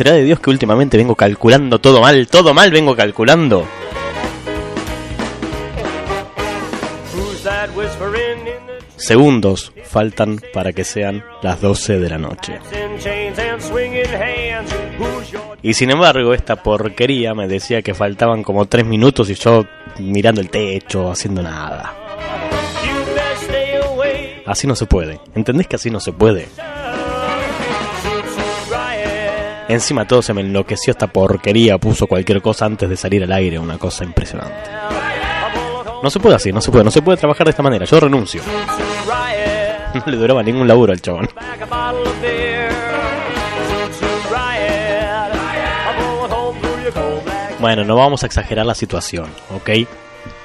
¿Será de Dios que últimamente vengo calculando todo mal? Todo mal vengo calculando. Segundos faltan para que sean las 12 de la noche. Y sin embargo, esta porquería me decía que faltaban como 3 minutos y yo mirando el techo, haciendo nada. Así no se puede. ¿Entendés que así no se puede? Encima todo se me enloqueció esta porquería, puso cualquier cosa antes de salir al aire, una cosa impresionante. No se puede así, no se puede, no se puede trabajar de esta manera, yo renuncio. No le duraba ningún laburo al chabón. Bueno, no vamos a exagerar la situación, ¿ok?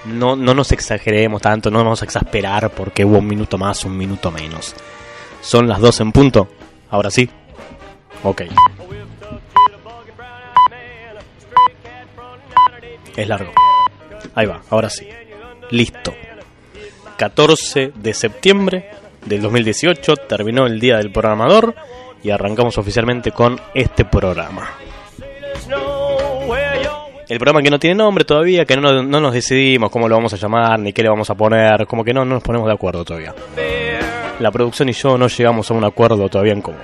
No, no nos exageremos tanto, no vamos a exasperar porque hubo un minuto más, un minuto menos. Son las dos en punto. Ahora sí. Ok. Es largo. Ahí va, ahora sí. Listo. 14 de septiembre del 2018 terminó el día del programador y arrancamos oficialmente con este programa. El programa que no tiene nombre todavía, que no, no, nos decidimos cómo lo vamos a llamar ni qué le vamos a poner, como que no, no nos ponemos de acuerdo todavía. La producción y yo no llegamos a un acuerdo todavía en cómo.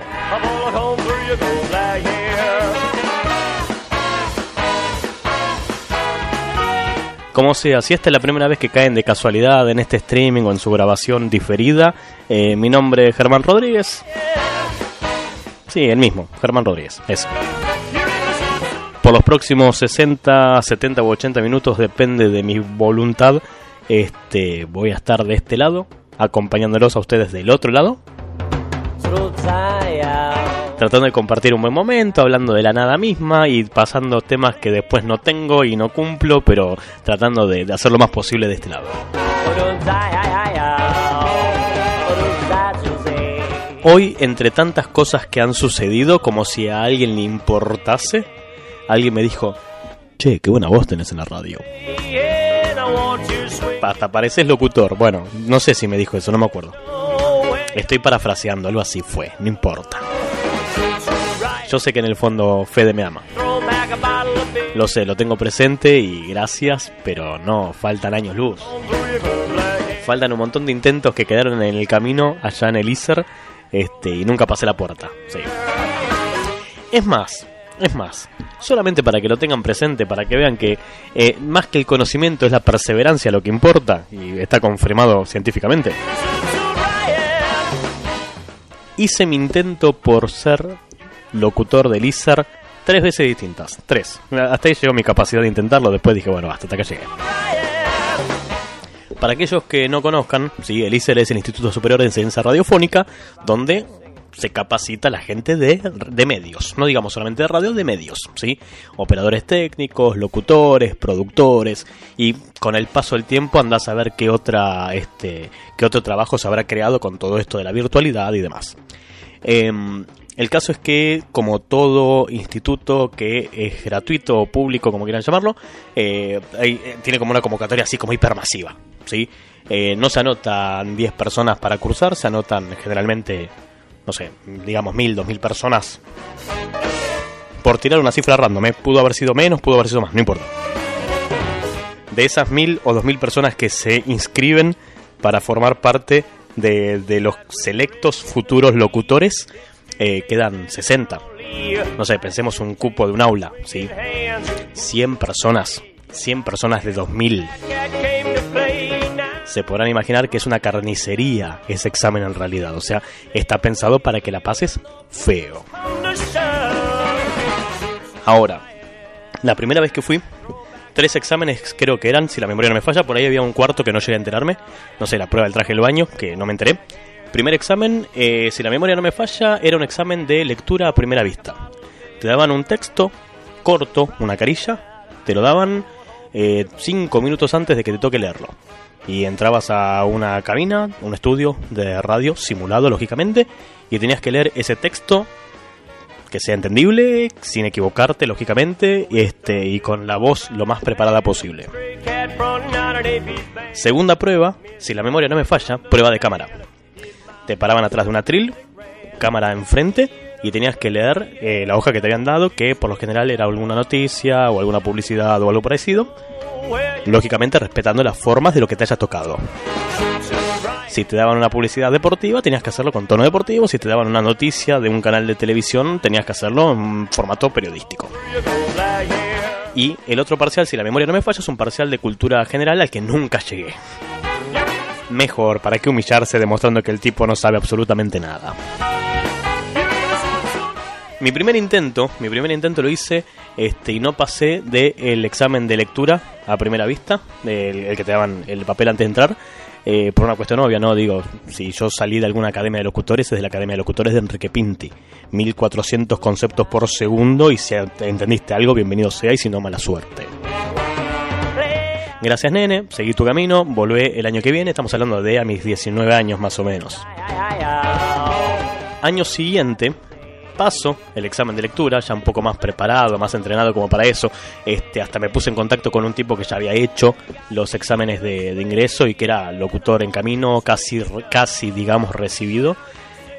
Como sea, si esta es la primera vez que caen de casualidad en este streaming o en su grabación diferida, eh, mi nombre es Germán Rodríguez. Sí, el mismo, Germán Rodríguez, eso. Por los próximos 60, 70 u 80 minutos, depende de mi voluntad, este, voy a estar de este lado, acompañándolos a ustedes del otro lado tratando de compartir un buen momento, hablando de la nada misma y pasando temas que después no tengo y no cumplo, pero tratando de, hacer lo más posible de este lado. Hoy, entre tantas cosas que han sucedido, como si a alguien le importase, alguien me dijo, che, qué buena voz tenés en la radio. Hasta pareces locutor. Bueno, no sé si me dijo eso, no me acuerdo. Estoy parafraseando, algo así fue, no importa. Yo sé que en el fondo Fede me ama. Lo sé, lo tengo presente y gracias, pero no, faltan años luz. Faltan un montón de intentos que quedaron en el camino allá en el ISER este, y nunca pasé la puerta. Es más, es más, solamente para que lo tengan presente, para que vean que eh, más que el conocimiento es la perseverancia lo que importa, y está confirmado científicamente. Hice mi intento por ser locutor de Lizard tres veces distintas. Tres. Hasta ahí llegó mi capacidad de intentarlo. Después dije, bueno, hasta acá llegué. Para aquellos que no conozcan, sí, el ICER es el Instituto Superior de Enseñanza Radiofónica, donde se capacita la gente de, de, medios, no digamos solamente de radio, de medios, ¿sí? Operadores técnicos, locutores, productores, y con el paso del tiempo andás a ver qué, otra, este, qué otro trabajo se habrá creado con todo esto de la virtualidad y demás. Eh, el caso es que, como todo instituto que es gratuito o público, como quieran llamarlo, eh, eh, tiene como una convocatoria así como hipermasiva. ¿sí? Eh, no se anotan 10 personas para cursar, se anotan generalmente, no sé, digamos 1000, 2000 personas. Por tirar una cifra random, pudo haber sido menos, pudo haber sido más, no importa. De esas 1000 o 2000 personas que se inscriben para formar parte de, de los selectos futuros locutores, eh, quedan 60. No sé, pensemos un cupo de un aula, ¿sí? 100 personas, 100 personas de 2000. Se podrán imaginar que es una carnicería ese examen en realidad, o sea, está pensado para que la pases feo. Ahora, la primera vez que fui, tres exámenes creo que eran, si la memoria no me falla, por ahí había un cuarto que no llegué a enterarme, no sé, la prueba del traje del baño, que no me enteré. Primer examen, eh, si la memoria no me falla, era un examen de lectura a primera vista. Te daban un texto corto, una carilla, te lo daban eh, cinco minutos antes de que te toque leerlo. Y entrabas a una cabina, un estudio de radio simulado, lógicamente, y tenías que leer ese texto que sea entendible, sin equivocarte, lógicamente, este, y con la voz lo más preparada posible. Segunda prueba, si la memoria no me falla, prueba de cámara te paraban atrás de una atril, cámara enfrente, y tenías que leer eh, la hoja que te habían dado, que por lo general era alguna noticia o alguna publicidad o algo parecido, lógicamente respetando las formas de lo que te haya tocado. Si te daban una publicidad deportiva, tenías que hacerlo con tono deportivo. Si te daban una noticia de un canal de televisión, tenías que hacerlo en formato periodístico. Y el otro parcial, si la memoria no me falla, es un parcial de cultura general al que nunca llegué. Mejor, ¿para qué humillarse demostrando que el tipo no sabe absolutamente nada? mi primer intento, mi primer intento lo hice este, y no pasé del examen de lectura a primera vista, el, que te daban el papel antes de entrar, eh, por una cuestión obvia, ¿no? Digo, si yo salí de alguna academia de locutores, es de la academia de locutores de Enrique Pinti. 1400 conceptos por segundo y si entendiste algo, bienvenido sea y si no, mala suerte. Gracias, nene. Seguí tu camino. Volvé el año que viene. Estamos hablando de a mis 19 años más o menos. Año siguiente, paso el examen de lectura, ya un poco más preparado, más entrenado como para eso. Este, hasta me puse en contacto con un tipo que ya había hecho los exámenes de, ingreso y que era locutor en camino, casi, casi digamos, recibido.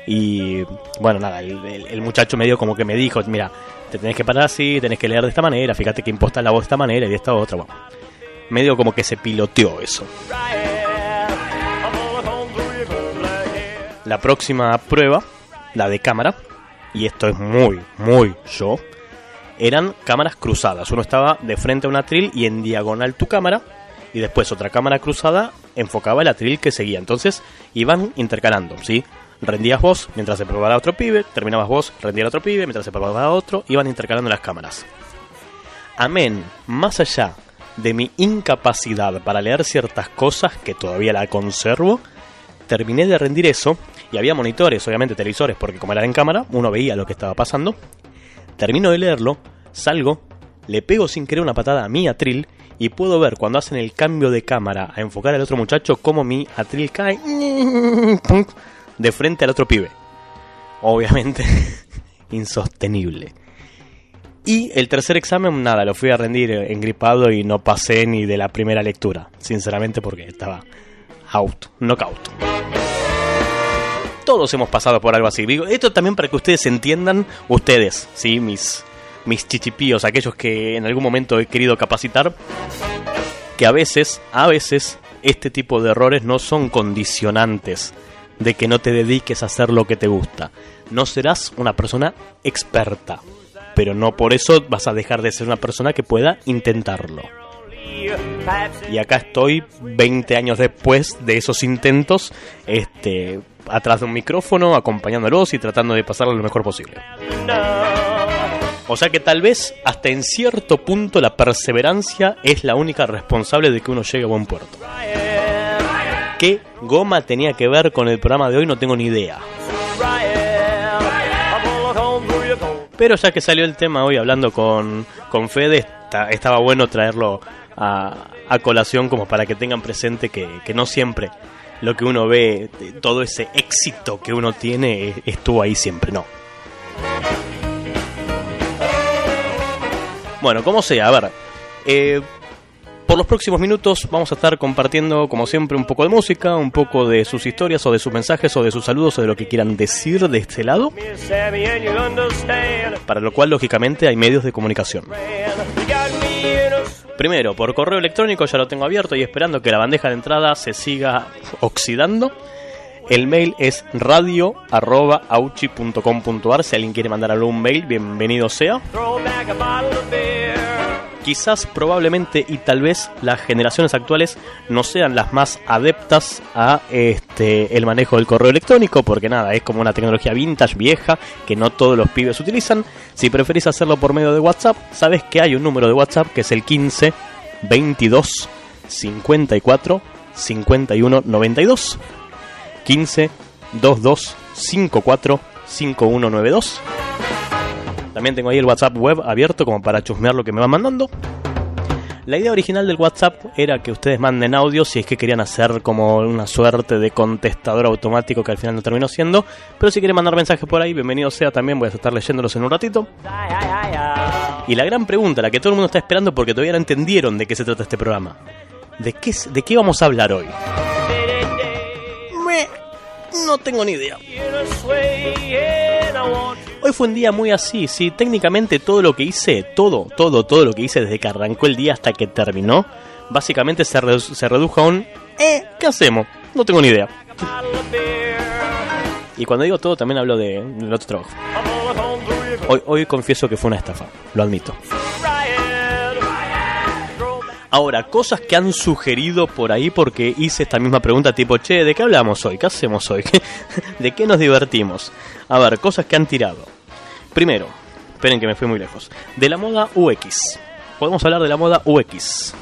Y bueno, nada, el, muchacho medio como que me dijo, mira, te tenés que parar así, tenés que leer de esta manera, fíjate que imposta la voz de esta manera y de esta otra. Bueno, medio como que se piloteó eso. La próxima prueba, la de cámara, y esto es muy, muy yo, eran cámaras cruzadas. Uno estaba de frente a un atril y en diagonal tu cámara, y después otra cámara cruzada enfocaba el atril que seguía. Entonces iban intercalando, ¿sí? Rendías vos mientras se probaba otro pibe, terminabas vos, rendía otro pibe mientras se probaba otro, iban intercalando las cámaras. Amén, más allá de mi incapacidad para leer ciertas cosas que todavía la conservo, terminé de rendir eso y había monitores, obviamente televisores, porque como era en cámara, uno veía lo que estaba pasando. Termino de leerlo, salgo, le pego sin querer una patada a mi atril y puedo ver cuando hacen el cambio de cámara a enfocar al otro muchacho cómo mi atril cae de frente al otro pibe. Obviamente, insostenible. Y el tercer examen, nada, lo fui a rendir engripado y no pasé ni de la primera lectura, sinceramente porque estaba out, knockout todos hemos pasado por algo así. esto también para que ustedes entiendan, ustedes, ¿sí? Mis, mis chichipíos, aquellos que en algún momento he querido capacitar, que a veces, a veces, este tipo de errores no son condicionantes de que no te dediques a hacer lo que te gusta. No serás una persona experta, pero no por eso vas a dejar de ser una persona que pueda intentarlo. Y acá estoy 20 años después de esos intentos, este, atrás de un micrófono, acompañándolos y tratando de pasarlo lo mejor posible. O sea que tal vez hasta en cierto punto la perseverancia es la única responsable de que uno llegue a buen puerto. ¿Qué goma tenía que ver con el programa de hoy? No tengo ni idea. Pero ya que salió el tema hoy hablando con, con Fede, estaba bueno traerlo a, colación como para que tengan presente que, que no siempre lo que uno ve, todo ese éxito que uno tiene, estuvo ahí siempre, no. Bueno, como sea, a ver. Eh, por los próximos minutos vamos a estar compartiendo, como siempre, un poco de música, un poco de sus historias o de sus mensajes o de sus saludos o de lo que quieran decir de este lado. Para lo cual, lógicamente, hay medios de comunicación. Primero, por correo electrónico ya lo tengo abierto y esperando que la bandeja de entrada se siga oxidando. El mail es radio.auchi.com.ar. Si alguien quiere mandar algún mail, bienvenido sea quizás probablemente y tal vez las generaciones actuales no sean las más adeptas a este el manejo del correo electrónico porque nada es como una tecnología vintage vieja que no todos los pibes utilizan. Si preferís hacerlo por medio de WhatsApp sabes que hay un número de WhatsApp que es el 15 22 54 51 92 15 22 54 5192 también tengo ahí el WhatsApp web abierto como para chusmear lo que me van mandando. La idea original del WhatsApp era que ustedes manden audio si es que querían hacer como una suerte de contestador automático que al final no terminó siendo. Pero si quieren mandar mensajes por ahí, bienvenido sea también, voy a estar leyéndolos en un ratito. Y la gran pregunta, la que todo el mundo está esperando porque todavía no entendieron de qué se trata este programa. ¿De qué, de qué vamos a hablar hoy? no tengo ni idea. Hoy fue un día muy así, sí, técnicamente todo lo que hice, todo, todo, todo lo que hice desde que arrancó el día hasta que terminó, básicamente se, se redujo a un, eh, ¿qué hacemos? No tengo ni idea. Y cuando digo todo también hablo de, del otro trabajo. Hoy, hoy confieso que fue una estafa, lo admito. Ahora, cosas que han sugerido por ahí porque hice esta misma pregunta tipo, che, ¿de qué hablamos hoy? ¿Qué hacemos hoy? ¿De qué nos divertimos? A ver, cosas que han tirado. Primero, esperen que me fui muy lejos. De la moda UX. Podemos hablar de la moda UX.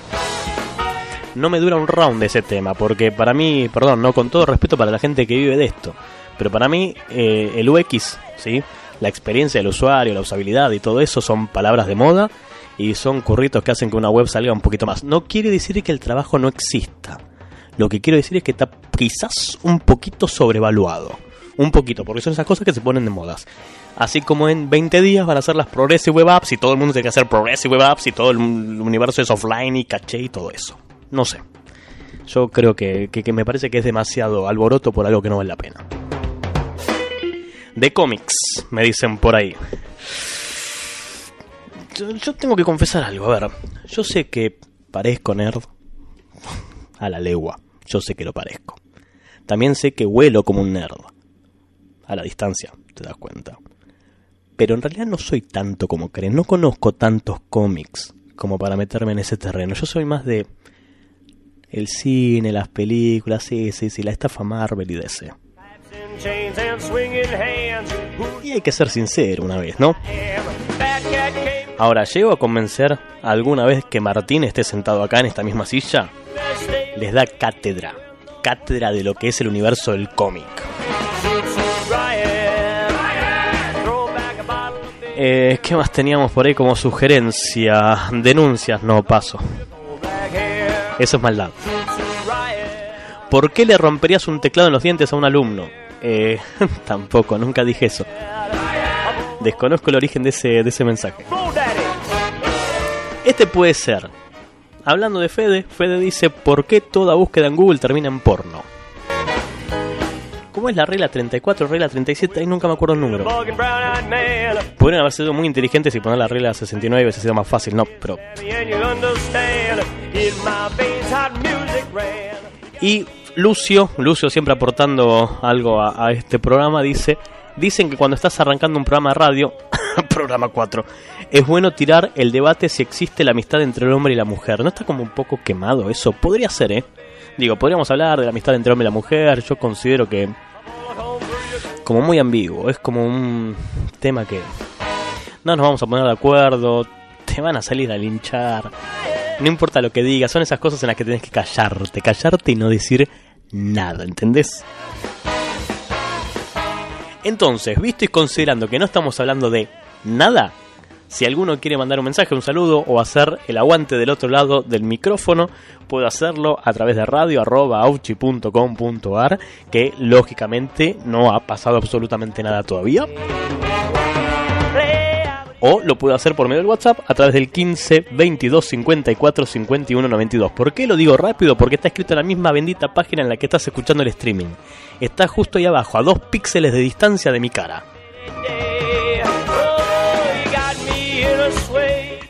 No me dura un round ese tema, porque para mí, perdón, no con todo respeto para la gente que vive de esto, pero para mí eh, el UX, ¿sí? la experiencia del usuario, la usabilidad y todo eso son palabras de moda y son curritos que hacen que una web salga un poquito más. No quiere decir que el trabajo no exista. Lo que quiero decir es que está quizás un poquito sobrevaluado. Un poquito, porque son esas cosas que se ponen de modas. Así como en 20 días van a ser las Progressive Web Apps y todo el mundo tiene que hacer Progressive Web Apps y todo el universo es offline y caché y todo eso. No sé. Yo creo que, que, que me parece que es demasiado alboroto por algo que no vale la pena. De cómics, me dicen por ahí. Yo, yo tengo que confesar algo, a ver. Yo sé que parezco nerd a la legua. Yo sé que lo parezco. También sé que huelo como un nerd. A la distancia, te das cuenta. Pero en realidad no soy tanto como creen. No conozco tantos cómics como para meterme en ese terreno. Yo soy más de el cine, las películas, sí, sí, sí, la estafa Marvel y DC. Y hay que ser sincero una vez, ¿no? Ahora, ¿llego a convencer alguna vez que Martín esté sentado acá en esta misma silla? Les da cátedra. Cátedra de lo que es el universo del cómic. Eh, ¿Qué más teníamos por ahí como sugerencia? Denuncias, no paso. Eso es maldad. ¿Por qué le romperías un teclado en los dientes a un alumno? Eh, tampoco, nunca dije eso. Desconozco el origen de ese, de ese mensaje. Este puede ser. Hablando de Fede, Fede dice, ¿por qué toda búsqueda en Google termina en porno? ¿Cómo es la regla 34, regla 37? Ahí nunca me acuerdo el número. Podrían haber sido muy inteligentes y poner la regla 69 hubiese sido más fácil, no, pero... Y Lucio, Lucio siempre aportando algo a, a, este programa, dice, dicen que cuando estás arrancando un programa de radio, programa 4, es bueno tirar el debate si existe la amistad entre el hombre y la mujer. ¿No está como un poco quemado eso? Podría ser, ¿eh? Digo, podríamos hablar de la amistad entre el hombre y la mujer, yo considero que... Como muy ambiguo, es como un tema que... No nos vamos a poner de acuerdo, te van a salir a linchar. No importa lo que digas, son esas cosas en las que tenés que callarte, callarte y no decir nada, ¿entendés? Entonces, visto y considerando que no estamos hablando de nada, si alguno quiere mandar un mensaje, un saludo o hacer el aguante del otro lado del micrófono, puede hacerlo a través de radio.auchi.com.ar, que lógicamente no ha pasado absolutamente nada todavía. O lo puede hacer por medio del WhatsApp a través del 15 22 54 51 92. ¿Por qué lo digo rápido? Porque está escrito en la misma bendita página en la que estás escuchando el streaming. Está justo ahí abajo, a dos píxeles de distancia de mi cara.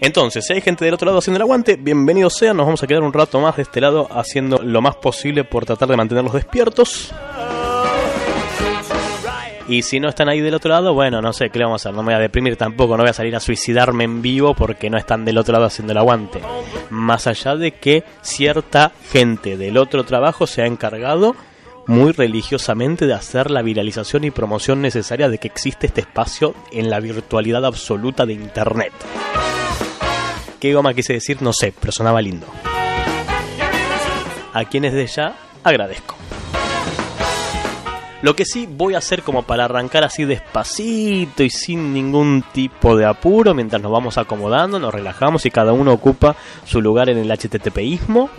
Entonces, si hay gente del otro lado haciendo el aguante, bienvenidos sean. Nos vamos a quedar un rato más de este lado haciendo lo más posible por tratar de mantenerlos despiertos. Y si no están ahí del otro lado, bueno, no sé qué le vamos a hacer. No me voy a deprimir tampoco, no voy a salir a suicidarme en vivo porque no están del otro lado haciendo el aguante. Más allá de que cierta gente del otro trabajo se ha encargado muy religiosamente de hacer la viralización y promoción necesaria de que existe este espacio en la virtualidad absoluta de Internet. ¿Qué goma quise decir? No sé, pero sonaba lindo. A quienes de ya agradezco. Lo que sí voy a hacer como para arrancar así despacito y sin ningún tipo de apuro, mientras nos vamos acomodando, nos relajamos y cada uno ocupa su lugar en el HTTPismo,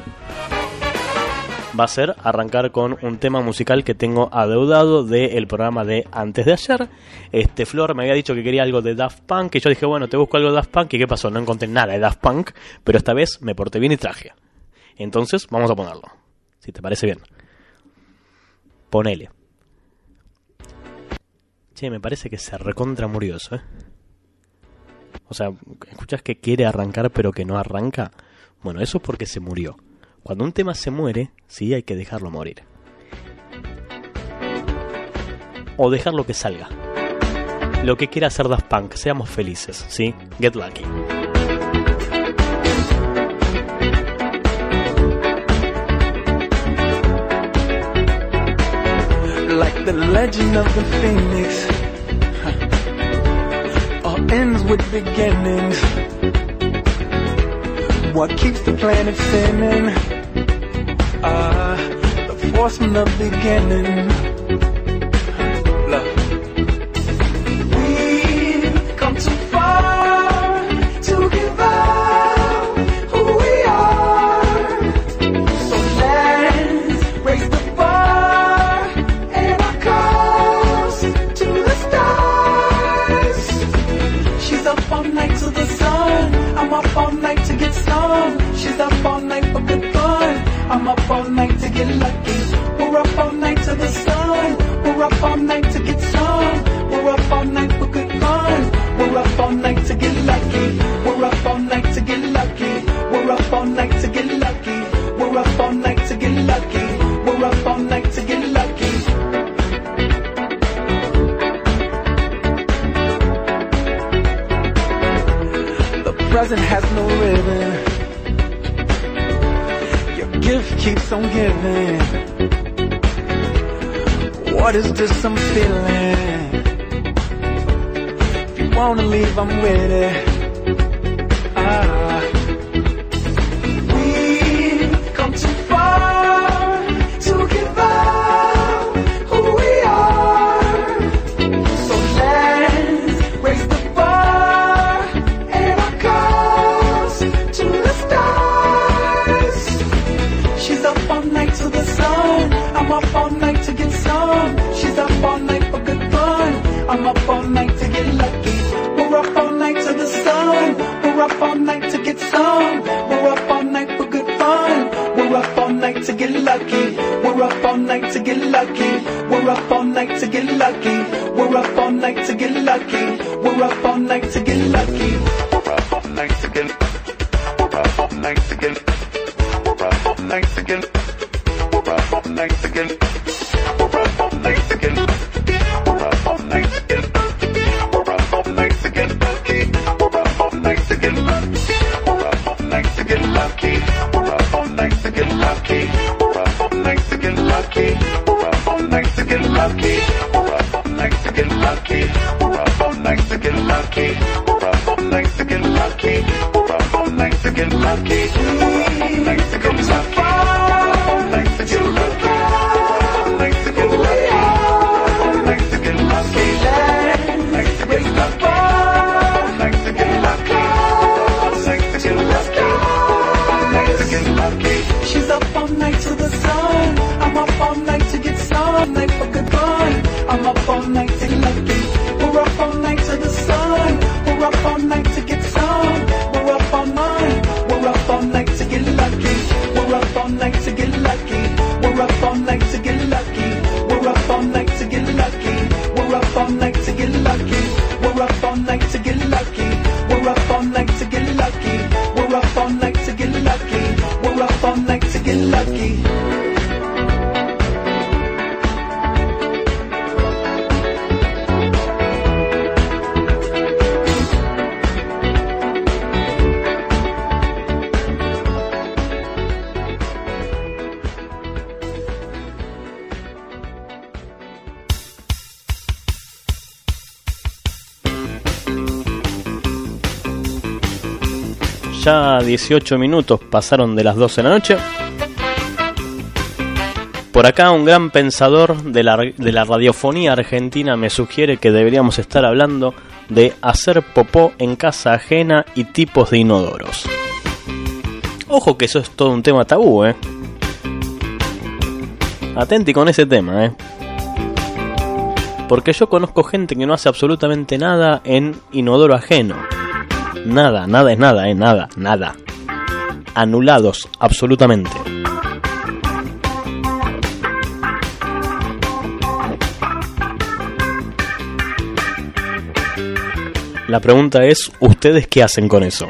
va a ser arrancar con un tema musical que tengo adeudado del de programa de antes de ayer. Este Flor me había dicho que quería algo de Daft Punk, que yo dije, bueno, te busco algo de Daft Punk, y qué pasó, no encontré nada de Daft Punk, pero esta vez me porté bien y traje. Entonces, vamos a ponerlo. Si te parece bien. Ponele. Che, me parece que se recontra murió eso, ¿eh? O sea, escuchas que quiere arrancar pero que no arranca. Bueno, eso es porque se murió. Cuando un tema se muere, sí hay que dejarlo morir. O dejarlo que salga. Lo que quiera hacer Daft Punk, seamos felices, ¿sí? Get lucky. Like the legend of the phoenix, all ends with beginnings. what keeps the planet spinning? Ah, uh, the force from the beginning. up on me. It's just some feeling? If you wanna leave, I'm with it. lucky. We're up all night to get lucky. We're up all night to get lucky. We're up all night to get lucky. We're up all night to get lucky. We're up all night to get. We're up all night to get. ya 18 minutos pasaron de las 12 de la noche. Por acá un gran pensador de la, de la radiofonía argentina me sugiere que deberíamos estar hablando de hacer popó en casa ajena y tipos de inodoros. Ojo que eso es todo un tema tabú, ¿eh? Atenti con ese tema, ¿eh? Porque yo conozco gente que no hace absolutamente nada en inodoro ajeno. Nada, nada es nada, eh, nada, nada. Anulados, absolutamente. La pregunta es, ¿ustedes qué hacen con eso?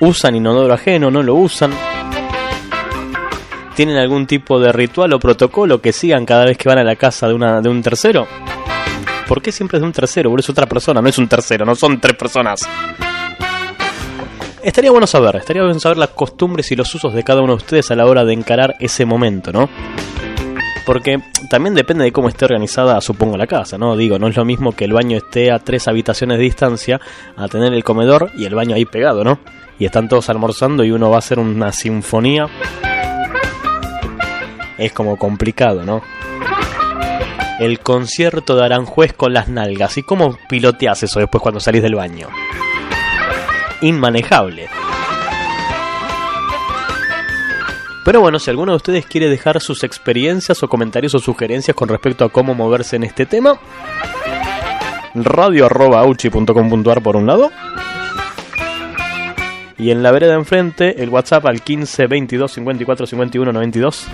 ¿Usan inodoro ajeno? ¿No lo usan? ¿Tienen algún tipo de ritual o protocolo que sigan cada vez que van a la casa de, una, de un tercero? ¿Por qué siempre es de un tercero? Es otra persona, no es un tercero, no son tres personas. Estaría bueno saber, estaría bueno saber las costumbres y los usos de cada uno de ustedes a la hora de encarar ese momento, ¿no? Porque también depende de cómo esté organizada, supongo, la casa, ¿no? Digo, no es lo mismo que el baño esté a tres habitaciones de distancia a tener el comedor y el baño ahí pegado, ¿no? Y están todos almorzando y uno va a hacer una sinfonía. Es como complicado, ¿no? El concierto de Aranjuez con las nalgas. ¿Y cómo piloteas eso después cuando salís del baño? Inmanejable. Pero bueno, si alguno de ustedes quiere dejar sus experiencias o comentarios o sugerencias con respecto a cómo moverse en este tema, radio.auchi.com.ar por un lado. Y en la vereda enfrente, el WhatsApp al 15 22 54 51 92.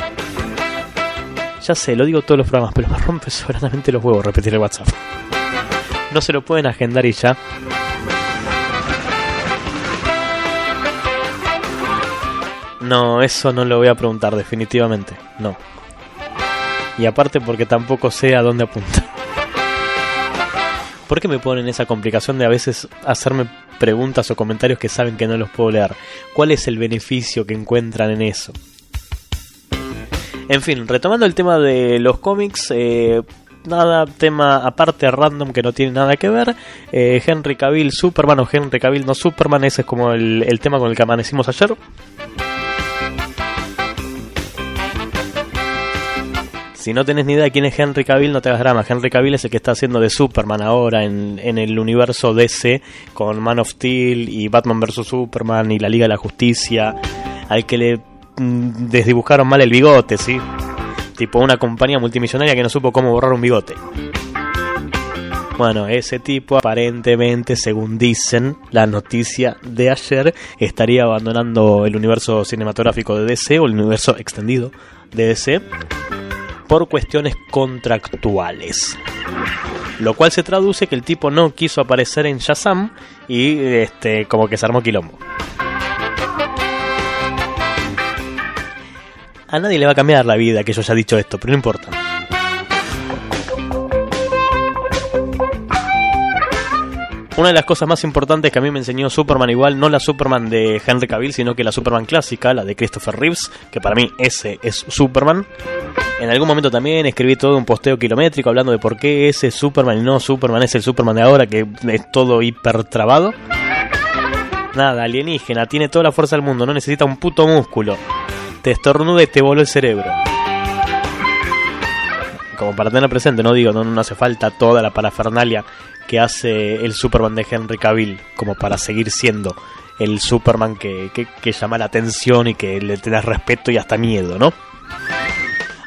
Ya sé, lo digo todos los programas, pero me rompe soberanamente los huevos repetir el WhatsApp. No se lo pueden agendar y ya. No, eso no lo voy a preguntar definitivamente. No. Y aparte porque tampoco sé a dónde apuntar. ¿Por qué me ponen esa complicación de a veces hacerme preguntas o comentarios que saben que no los puedo leer? ¿Cuál es el beneficio que encuentran en eso? En fin, retomando el tema de los cómics, eh, nada, tema aparte random que no tiene nada que ver. Eh, Henry Cavill Superman o Henry Cavill no Superman, ese es como el, tema con el que amanecimos ayer. Si no tenés ni idea de quién es Henry Cavill, no te hagas drama. Henry Cavill es el que está haciendo de Superman ahora en, en el universo DC con Man of Steel y Batman vs. Superman y la Liga de la Justicia. Al que le desdibujaron mal el bigote, ¿sí? Tipo una compañía multimillonaria que no supo cómo borrar un bigote. Bueno, ese tipo aparentemente, según dicen la noticia de ayer, estaría abandonando el universo cinematográfico de DC o el universo extendido de DC por cuestiones contractuales. Lo cual se traduce que el tipo no quiso aparecer en Shazam y este como que se armó quilombo. A nadie le va a cambiar la vida que yo haya dicho esto, pero no importa. Una de las cosas más importantes que a mí me enseñó Superman, igual no la Superman de Henry Cavill, sino que la Superman clásica, la de Christopher Reeves, que para mí ese es Superman. En algún momento también escribí todo un posteo kilométrico hablando de por qué ese Superman y no Superman es el Superman de ahora, que es todo hiper trabado. Nada, alienígena, tiene toda la fuerza del mundo, no necesita un puto músculo. Te estornuda y te voló el cerebro. Como para tener presente, no digo, no, no hace falta toda la parafernalia que hace el Superman de Henry Cavill como para seguir siendo el Superman que, que, que llama la atención y que le tenés respeto y hasta miedo, ¿no?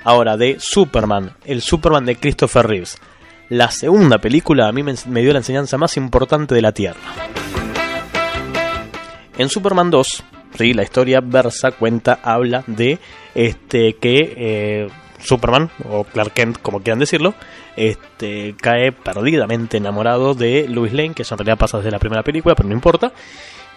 Ahora, de Superman, el Superman de Christopher Reeves. La segunda película a mí me, me dio la enseñanza más importante de la Tierra. En Superman 2, ¿sí? la historia versa, cuenta, habla de este que eh, Superman, o Clark Kent, como quieran decirlo, este, cae perdidamente enamorado de Lois Lane, que eso en realidad pasa desde la primera película, pero no importa.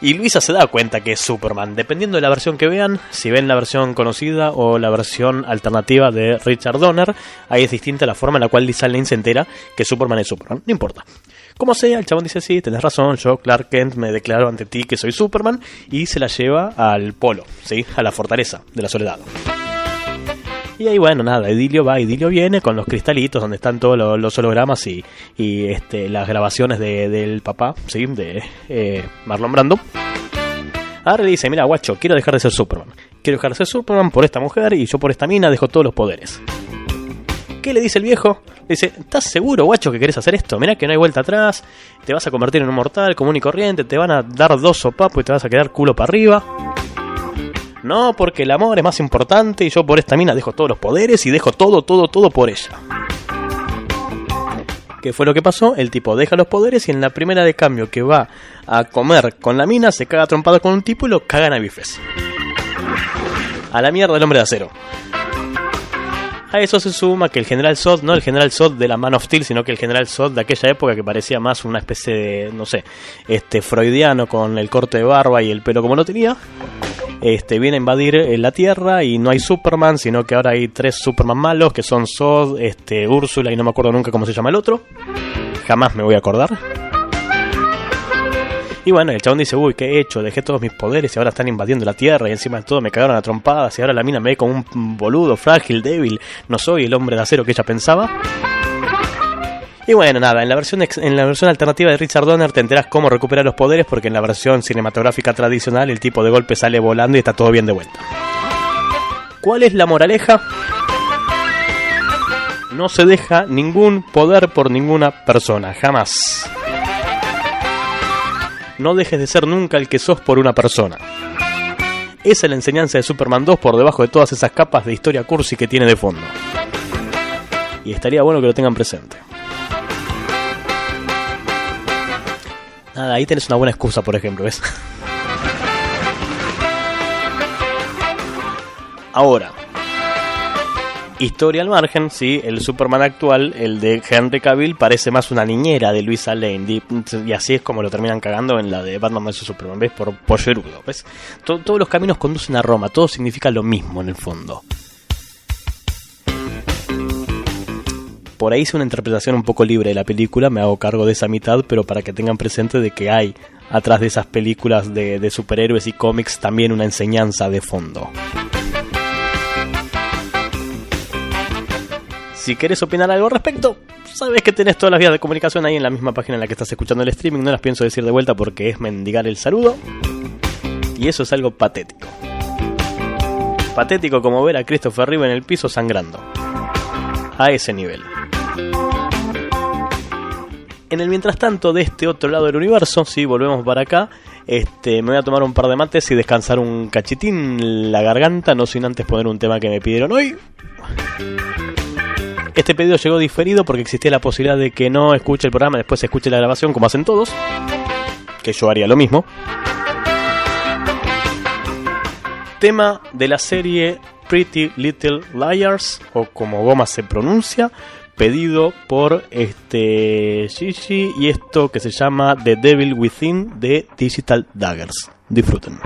Y Luisa se da cuenta que es Superman, dependiendo de la versión que vean, si ven la versión conocida o la versión alternativa de Richard Donner, ahí es distinta la forma en la cual Lisa Lane se entera que Superman es Superman, no importa. Como sea, el chabón dice, sí, tenés razón, yo Clark Kent me declaro ante ti que soy Superman y se la lleva al polo, ¿sí? a la fortaleza de la soledad. Y ahí, bueno, nada, Idilio va, Idilio viene con los cristalitos donde están todos los, hologramas y, y, este, las grabaciones de, del papá, ¿sí? De eh, Marlon Brando. Ahora le dice, mira, guacho, quiero dejar de ser Superman. Quiero dejar de ser Superman por esta mujer y yo por esta mina dejo todos los poderes. ¿Qué le dice el viejo? Dice, ¿estás seguro, guacho, que querés hacer esto? Mirá que no hay vuelta atrás, te vas a convertir en un mortal común y corriente, te van a dar dos sopapos y te vas a quedar culo para arriba. No, porque el amor es más importante y yo por esta mina dejo todos los poderes y dejo todo, todo, todo por ella. ¿Qué fue lo que pasó? El tipo deja los poderes y en la primera de cambio que va a comer con la mina se caga trompado con un tipo y lo cagan a bifes. A la mierda el hombre de acero. A eso se suma que el General Zod, no el General Zod de la Man of Steel, sino que el General Zod de aquella época que parecía más una especie de, no sé, este freudiano con el corte de barba y el pelo como lo tenía, este viene a invadir eh, la Tierra y no hay Superman, sino que ahora hay tres Superman malos que son Zod, este Úrsula y no me acuerdo nunca cómo se llama el otro. Jamás me voy a acordar. Y bueno, el chabón dice, uy, ¿qué he hecho? Dejé todos mis poderes y ahora están invadiendo la Tierra y encima de todo me cagaron a trompadas y ahora la mina me ve como un boludo, frágil, débil. No soy el hombre de acero que ella pensaba. Y bueno, nada, en la versión en la versión alternativa de Richard Donner te enteras cómo recuperar los poderes porque en la versión cinematográfica tradicional el tipo de golpe sale volando y está todo bien de vuelta. ¿Cuál es la moraleja? No se deja ningún poder por ninguna persona, jamás. No dejes de ser nunca el que sos por una persona. Esa es la enseñanza de Superman 2 por debajo de todas esas capas de historia cursi que tiene de fondo. Y estaría bueno que lo tengan presente. Nada, ahí tenés una buena excusa, por ejemplo, ¿ves? Ahora, historia al margen, sí, el Superman actual, el de Henry Cavill, parece más una niñera de Luisa Lane. Y, así es como lo terminan cagando en la de Batman vs Superman, ¿ves? Por pollerudo, ¿ves? To- todos los caminos conducen a Roma, todo significa lo mismo en el fondo. Por ahí hice una interpretación un poco libre de la película, me hago cargo de esa mitad, pero para que tengan presente de que hay atrás de esas películas de superhéroes y cómics también una enseñanza de fondo. Si querés opinar algo al respecto, sabes que tenés todas las vías de comunicación ahí en la misma página en la que estás escuchando el streaming. No las pienso decir de vuelta porque es mendigar el saludo. Y eso es algo patético. Patético como ver a Christopher Reeve en el piso sangrando. A ese nivel. En el mientras tanto, de este otro lado del universo, si volvemos para acá, este, me voy a tomar un par de mates y descansar un cachitín la garganta, no sin antes poner un tema que me pidieron hoy. Este pedido llegó diferido porque existía la posibilidad de que no escuche el programa después escuche la grabación como hacen todos. Que yo haría lo mismo. Tema de la serie Pretty Little Liars, o como Goma se pronuncia, pedido por este Gigi y esto que se llama The Devil Within de Digital Daggers. Disfruten.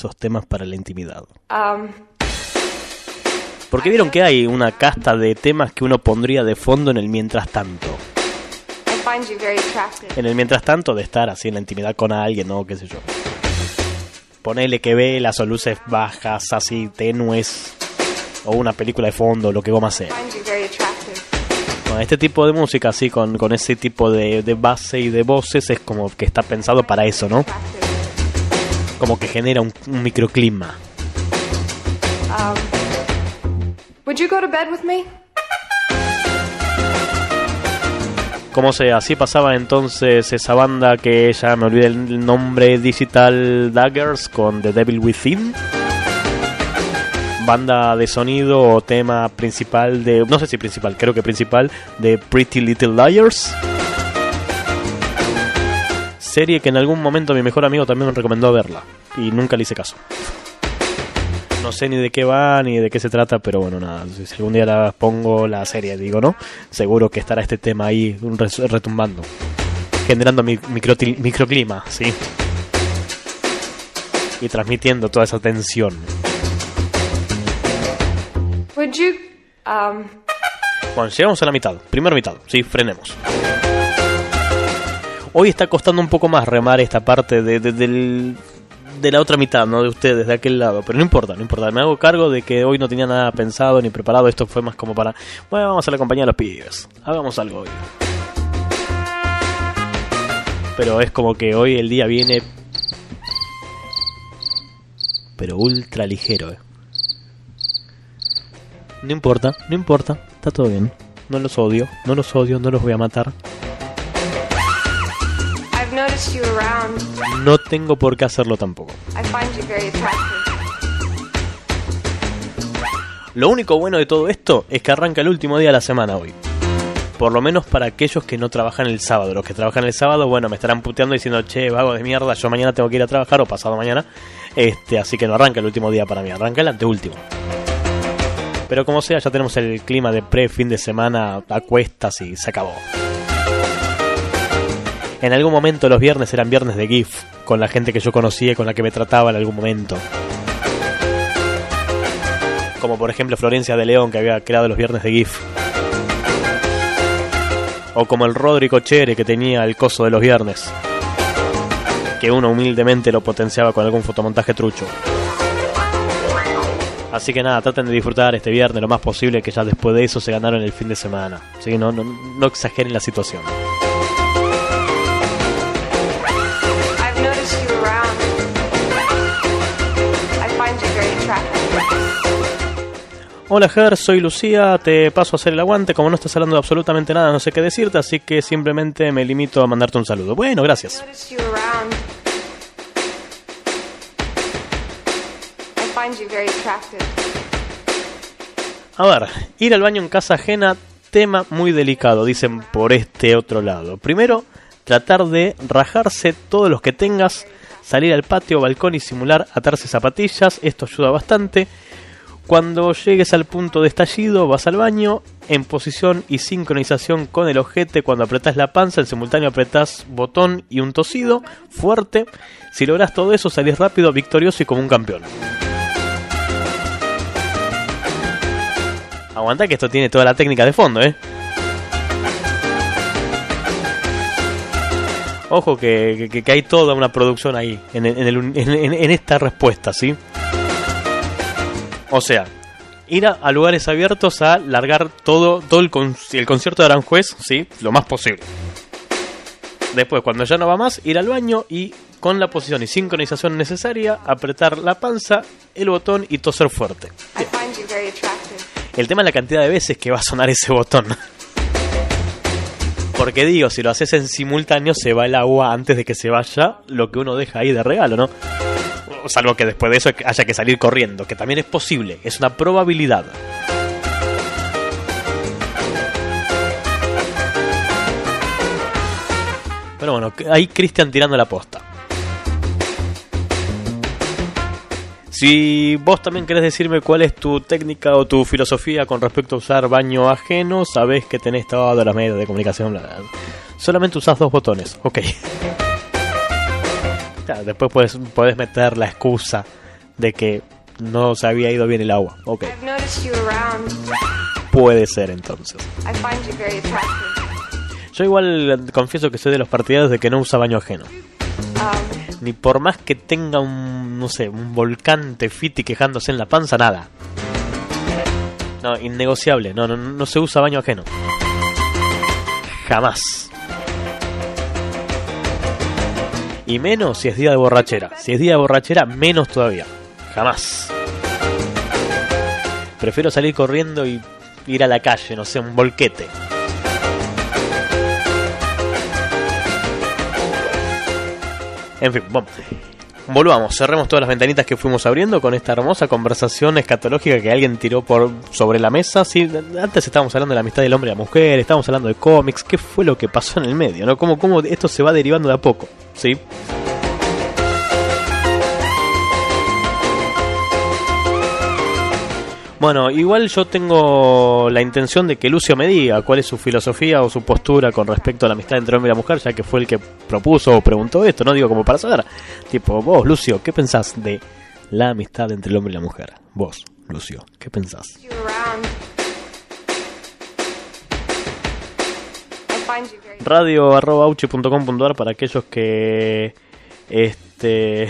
Esos temas para la intimidad. Um, Porque vieron que hay una casta de temas que uno pondría de fondo en el mientras tanto. En el mientras tanto de estar así en la intimidad con alguien, ¿no? ¿Qué sé yo? Ponele que ve las o luces bajas, así tenues, o una película de fondo, lo que goma sea. Bueno, este tipo de música, así, con, con ese tipo de, de base y de voces, es como que está pensado para eso, ¿no? Como que genera un, un microclima. Um, would you go to bed with me? Como sea, así pasaba entonces esa banda que ya me olvidé el nombre, Digital Daggers con The Devil Within. Banda de sonido o tema principal de, no sé si principal, creo que principal, de Pretty Little Liars. Serie que en algún momento mi mejor amigo también me recomendó verla y nunca le hice caso. No sé ni de qué va ni de qué se trata, pero bueno, nada. Si algún día la pongo la serie, digo, ¿no? Seguro que estará este tema ahí retumbando. Generando mi, microti- microclima, ¿sí? Y transmitiendo toda esa tensión. Would you, um, Bueno, llegamos a la mitad. Primera mitad, sí, frenemos. Hoy está costando un poco más remar esta parte de, de- la otra mitad, ¿no? De ustedes, de aquel lado. Pero no importa, no importa. Me hago cargo de que hoy no tenía nada pensado ni preparado. Esto fue más como para, bueno, vamos a la compañía de los pibes. Hagamos algo hoy. Pero es como que hoy el día viene... Pero ultra ligero, eh. No importa, no importa, está todo bien. No los odio, no los odio, no los voy a matar. No tengo por qué hacerlo tampoco. Lo único bueno de todo esto es que arranca el último día de la semana hoy. Por lo menos para aquellos que no trabajan el sábado. Los que trabajan el sábado, bueno, me estarán puteando diciendo, che, vago de mierda, yo mañana tengo que ir a trabajar o pasado mañana. Este, así que no arranca el último día para mí, arranca el anteúltimo. Pero como sea, ya tenemos el clima de pre-fin de semana a cuestas y se acabó. En algún momento los viernes eran viernes de GIF, con la gente que yo conocía y con la que me trataba en algún momento. Como por ejemplo Florencia de León, que había creado los viernes de GIF. O como el Rodrigo Chere, que tenía el coso de los viernes. Que uno humildemente lo potenciaba con algún fotomontaje trucho. Así que nada, traten de disfrutar este viernes lo más posible, que ya después de eso se ganaron el fin de semana. ¿sí? No, no, no exageren la situación. Hola Ger, soy Lucía, te paso a hacer el aguante, como no estás hablando de absolutamente nada, no sé qué decirte, así que simplemente me limito a mandarte un saludo. Bueno, gracias. A ver, ir al baño en casa ajena, tema muy delicado, dicen por este otro lado. Primero, tratar de rajarse todos los que tengas, salir al patio o balcón y simular atarse zapatillas, esto ayuda bastante. Cuando llegues al punto de estallido, vas al baño, en posición y sincronización con el ojete, cuando apretás la panza, en simultáneo apretás botón y un tosido, fuerte. Si logras todo eso, salís rápido, victorioso y como un campeón. Aguanta que esto tiene toda la técnica de fondo, ¿eh? Ojo que, hay toda una producción ahí, en esta respuesta, ¿sí? O sea, ir a, a lugares abiertos a largar todo, todo el, con- el concierto de Aranjuez, ¿sí? Lo más posible. Después, cuando ya no va más, ir al baño y con la posición y sincronización necesaria, apretar la panza, el botón y toser fuerte. El tema es la cantidad de veces que va a sonar ese botón. Porque digo, si lo haces en simultáneo, se va el agua antes de que se vaya lo que uno deja ahí de regalo, ¿no? Salvo que después de eso haya que salir corriendo, que también es posible, es una probabilidad. Pero bueno, ahí Cristian tirando la posta. Si vos también querés decirme cuál es tu técnica o tu filosofía con respecto a usar baño ajeno, sabés que tenés todos los medios de comunicación. Solamente usás dos botones, ok. Después puedes, puedes meter la excusa de que no se había ido bien el agua. Ok, puede ser entonces. Yo igual confieso que soy de los partidarios de que no usa baño ajeno. Um, Ni por más que tenga un, no sé, un volcán tefiti quejándose en la panza, nada. No, innegociable. No, no, no se usa baño ajeno. Jamás. Y menos si es día de borrachera. Si es día de borrachera, menos todavía. Jamás. Prefiero salir corriendo y ir a la calle, no sé, un volquete. En fin, bueno. Volvamos, cerremos todas las ventanitas que fuimos abriendo con esta hermosa conversación escatológica que alguien tiró por sobre la mesa. Sí, antes estábamos hablando de la amistad del hombre y la mujer, estábamos hablando de cómics, qué fue lo que pasó en el medio, ¿no? Cómo, cómo esto se va derivando de a poco, ¿sí? Bueno, igual yo tengo la intención de que Lucio me diga cuál es su filosofía o su postura con respecto a la amistad entre hombre y la mujer, ya que fue el que propuso o preguntó esto, no digo como para saber. Tipo, vos, Lucio, ¿qué pensás de la amistad entre el hombre y la mujer? Vos, Lucio, ¿qué pensás? you very radio.auchi.com.ar para aquellos que este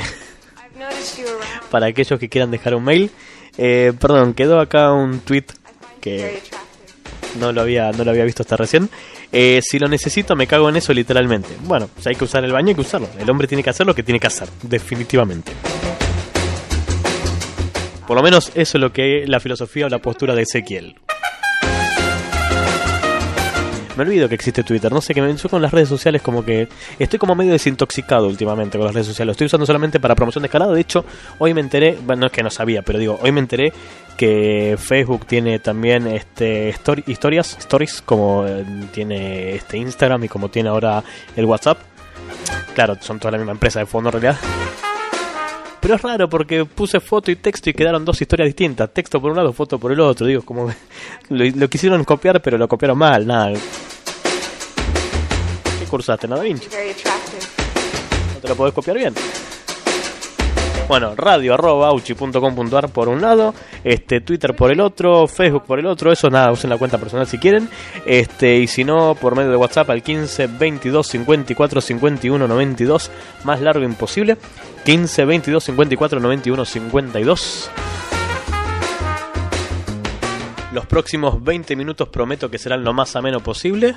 para aquellos que quieran dejar un mail. Eh, perdón, quedó acá un tweet que no lo había no lo había visto hasta recién. Eh, si lo necesito me cago en eso literalmente. Bueno, si hay que usar el baño hay que usarlo. El hombre tiene que hacer lo que tiene que hacer, definitivamente. Por lo menos eso es lo que es la filosofía o la postura de Ezequiel. Me olvido que existe Twitter, no sé qué me yo con las redes sociales como que estoy como medio desintoxicado últimamente con las redes sociales. Lo estoy usando solamente para promoción de escalada. De hecho, hoy me enteré, bueno, no es que no sabía, pero digo, hoy me enteré que Facebook tiene también este historias, stories como eh, tiene este Instagram y como tiene ahora el WhatsApp. Claro, son toda la misma empresa de fondo en realidad. Pero es raro porque puse foto y texto y quedaron dos historias distintas. Texto por un lado, foto por el otro. Digo, como lo, lo quisieron copiar, pero lo copiaron mal. Nada. ¿Qué cursaste? ¿No, Da Vinci? ¿No te lo podés copiar bien? Bueno, radio arroba auchi.com.ar por un lado, este Twitter por el otro, Facebook por el otro, eso nada, usen la cuenta personal si quieren. Este, y si no, por medio de WhatsApp al 15 22 54 51 92, más largo imposible. 15 22 54 91 52. Los próximos 20 minutos prometo que serán lo más ameno posible.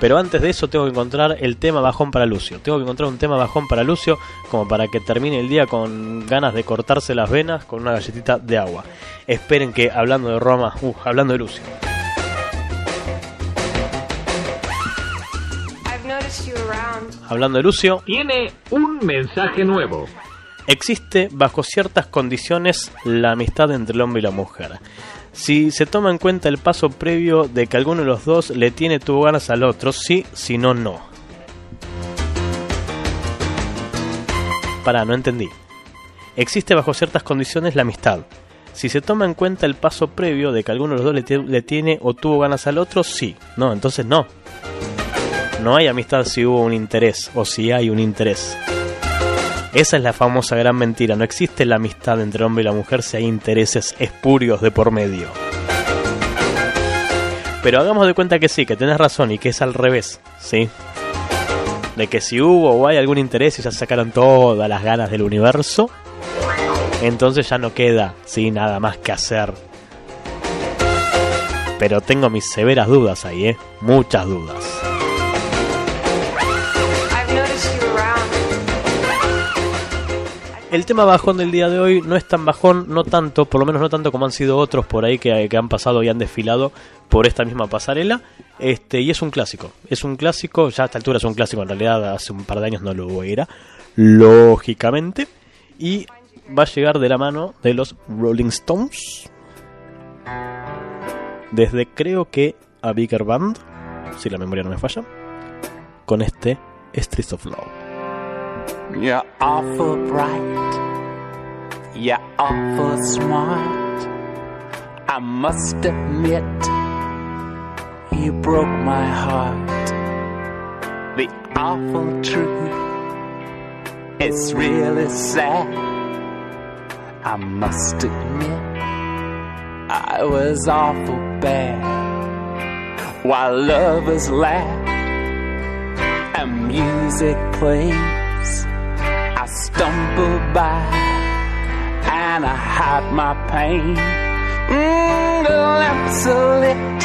Pero antes de eso tengo que encontrar el tema bajón para Lucio. Tengo que encontrar un tema bajón para Lucio como para que termine el día con ganas de cortarse las venas con una galletita de agua. Esperen que hablando de Roma, uh, hablando de Lucio. Hablando de Lucio, Tiene un mensaje nuevo. existe bajo ciertas condiciones la amistad entre el hombre y la mujer. Si se toma en cuenta el paso previo de que alguno de los dos le tiene tuvo ganas al otro, sí, si no, no. Pará, no entendí. Existe bajo ciertas condiciones la amistad. Si se toma en cuenta el paso previo de que alguno de los dos le, le tiene o tuvo ganas al otro, sí. No, entonces no. No hay amistad si hubo un interés o si hay un interés. Esa es la famosa gran mentira. No existe la amistad entre el hombre y la mujer si hay intereses espurios de por medio. Pero hagamos de cuenta que sí, que tenés razón y que es al revés, ¿sí? De que si hubo o hay algún interés y ya sacaron todas las ganas del universo, entonces ya no queda, sí, nada más que hacer. Pero tengo mis severas dudas ahí, ¿eh? Muchas dudas. El tema bajón del día de hoy no es tan bajón, no tanto, por lo menos no tanto como han sido otros por ahí que, que han pasado y han desfilado por esta misma pasarela. Este, y es un clásico. Es un clásico, ya a esta altura es un clásico, en realidad hace un par de años no lo era, lógicamente. Y va a llegar de la mano de los Rolling Stones. Desde creo que a Bigger Band, si la memoria no me falla, con este Streets of Love. You're awful bright. You're awful smart. I must admit, you broke my heart. The awful truth is really sad. I must admit, I was awful bad. While lovers laughed and music played. I stumble by and I hide my pain. Mm, the lamps are lit,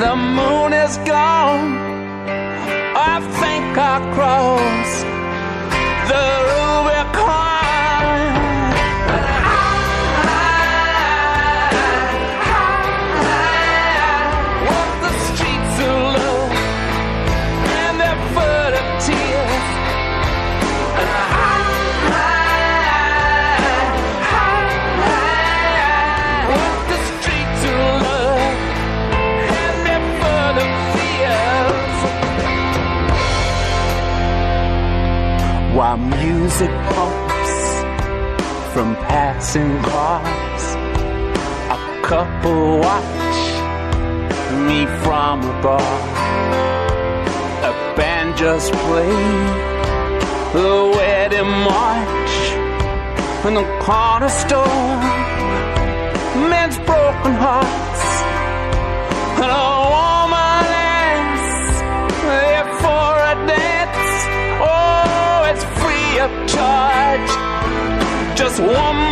the moon is gone. I think I cross the Rubicon. music pops from passing cars. A couple watch me from a bar. A band just played the wedding march in the corner store. Man's broken heart. one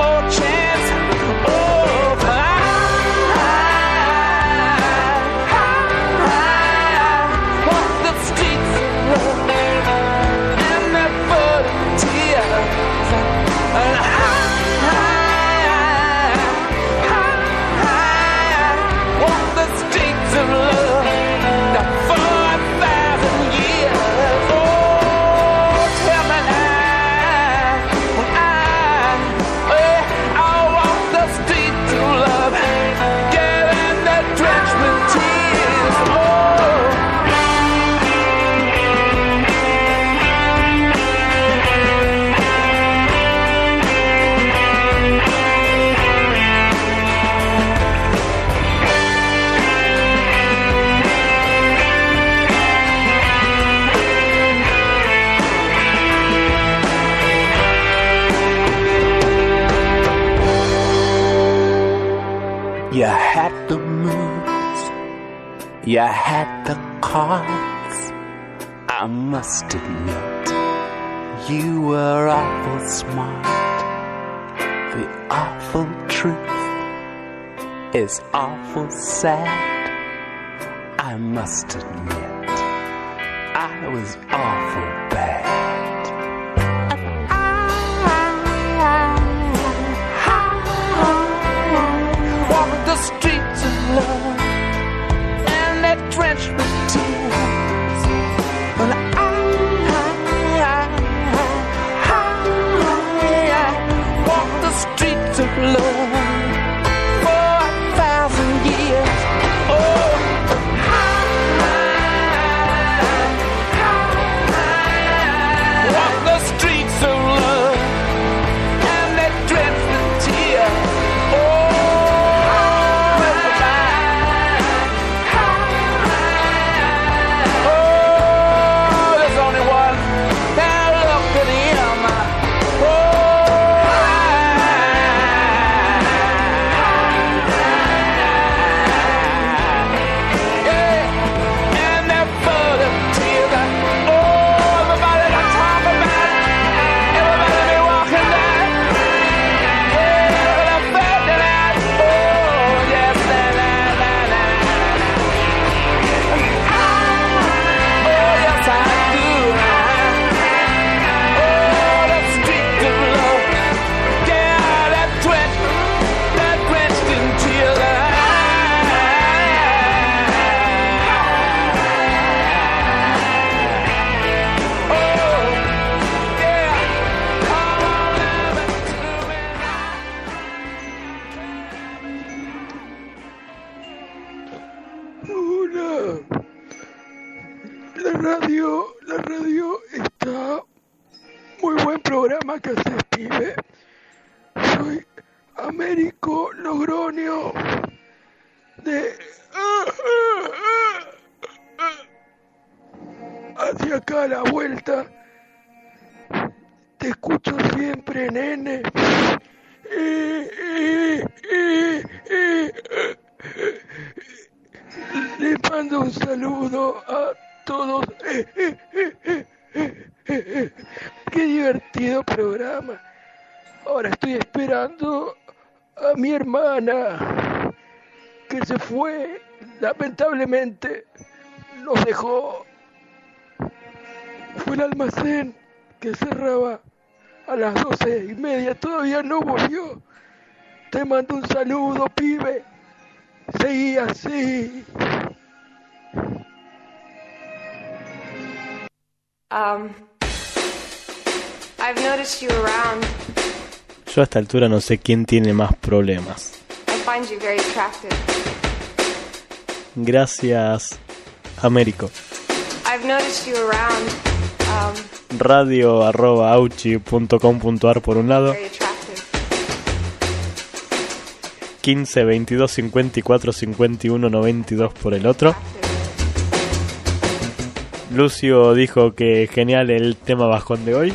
You had the cards, I must admit. You were awful smart. The awful truth is awful sad, I must admit. Um, I've noticed you around. Yo a esta altura no sé quién tiene más problemas. I find you very attractive. Gracias, Américo. I've noticed you around. Um, Radio arroba auchi.com.ar por un lado, very attractive. 15 22 54 51 92 por el otro. Lucio dijo que genial el tema bajón de hoy,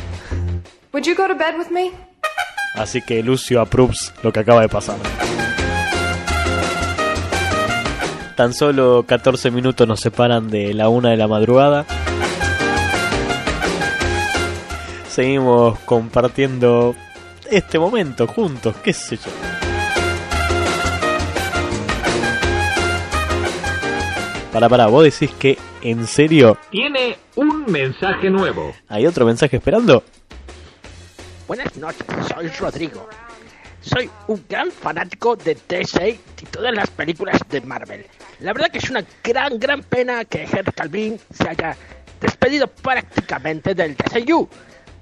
Would you go to bed with me? así que Lucio approves lo que acaba de pasar. Tan solo 14 minutos nos separan de la una de la madrugada. Seguimos compartiendo este momento juntos, qué sé yo. Para, para, vos decís que en serio Tiene un mensaje nuevo. hay otro mensaje esperando. Buenas noches, soy Rodrigo. Soy un gran fanático de DC y todas las películas de Marvel. La verdad que es una gran, gran pena que Henry Calvin se haya despedido prácticamente del DCU.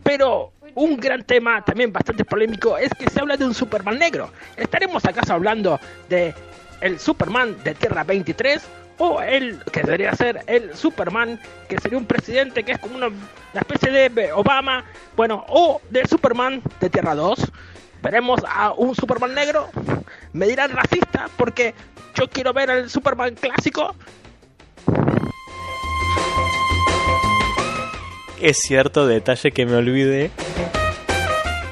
Pero un gran tema, también bastante polémico, es que se habla de un Superman negro. ¿Estaremos acaso hablando de el Superman de Tierra 23? O el que debería ser el Superman, que sería un presidente que es como una, una especie de Obama, bueno, o del Superman de Tierra 2. Veremos a un Superman negro. Me dirán racista porque yo quiero ver al Superman clásico. Es cierto, detalle que me olvidé.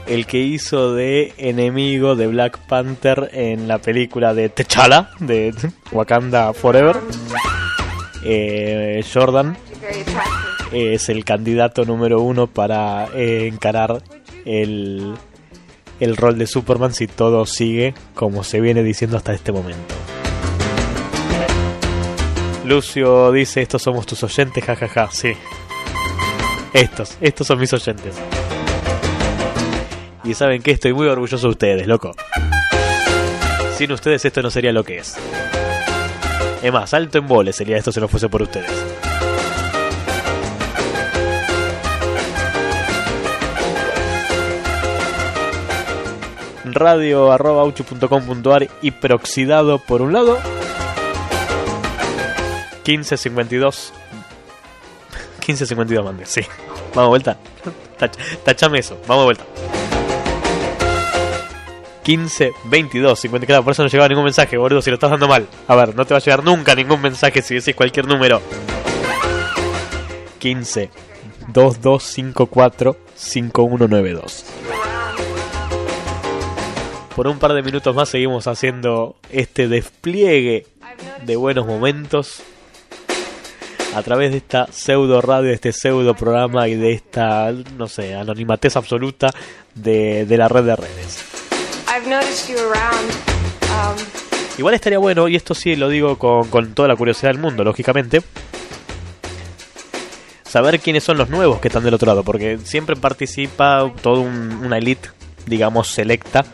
El que hizo de enemigo de Black Panther en la película de T'Challa, de Wakanda Forever. Eh, Jordan es el candidato número uno para encarar el, el rol de Superman si todo sigue como se viene diciendo hasta este momento. Lucio dice, estos somos tus oyentes, jajaja, sí. Estos, estos son mis oyentes. Y saben que estoy muy orgulloso de ustedes, loco. Sin ustedes esto no sería lo que es. Es más, alto en boles sería esto si no fuese por ustedes. radio arroba auchu.com.ar y peroxidado por un lado 1552 1552 mande, sí vamos de vuelta Tach- tachame eso, vamos de vuelta 15 22 50 claro, por eso no llegaba ningún mensaje, boludo, si lo estás dando mal. A ver, no te va a llegar nunca ningún mensaje si decís cualquier número. 15 2254 5192. Por un par de minutos más seguimos haciendo este despliegue de buenos momentos a través de esta pseudo radio, de este pseudo programa y de esta, no sé, anonimatez absoluta de, de la red de redes. Igual estaría bueno, y esto sí lo digo con, con toda la curiosidad del mundo, lógicamente, saber quiénes son los nuevos que están del otro lado, porque siempre participa toda un- una elite, digamos, selecta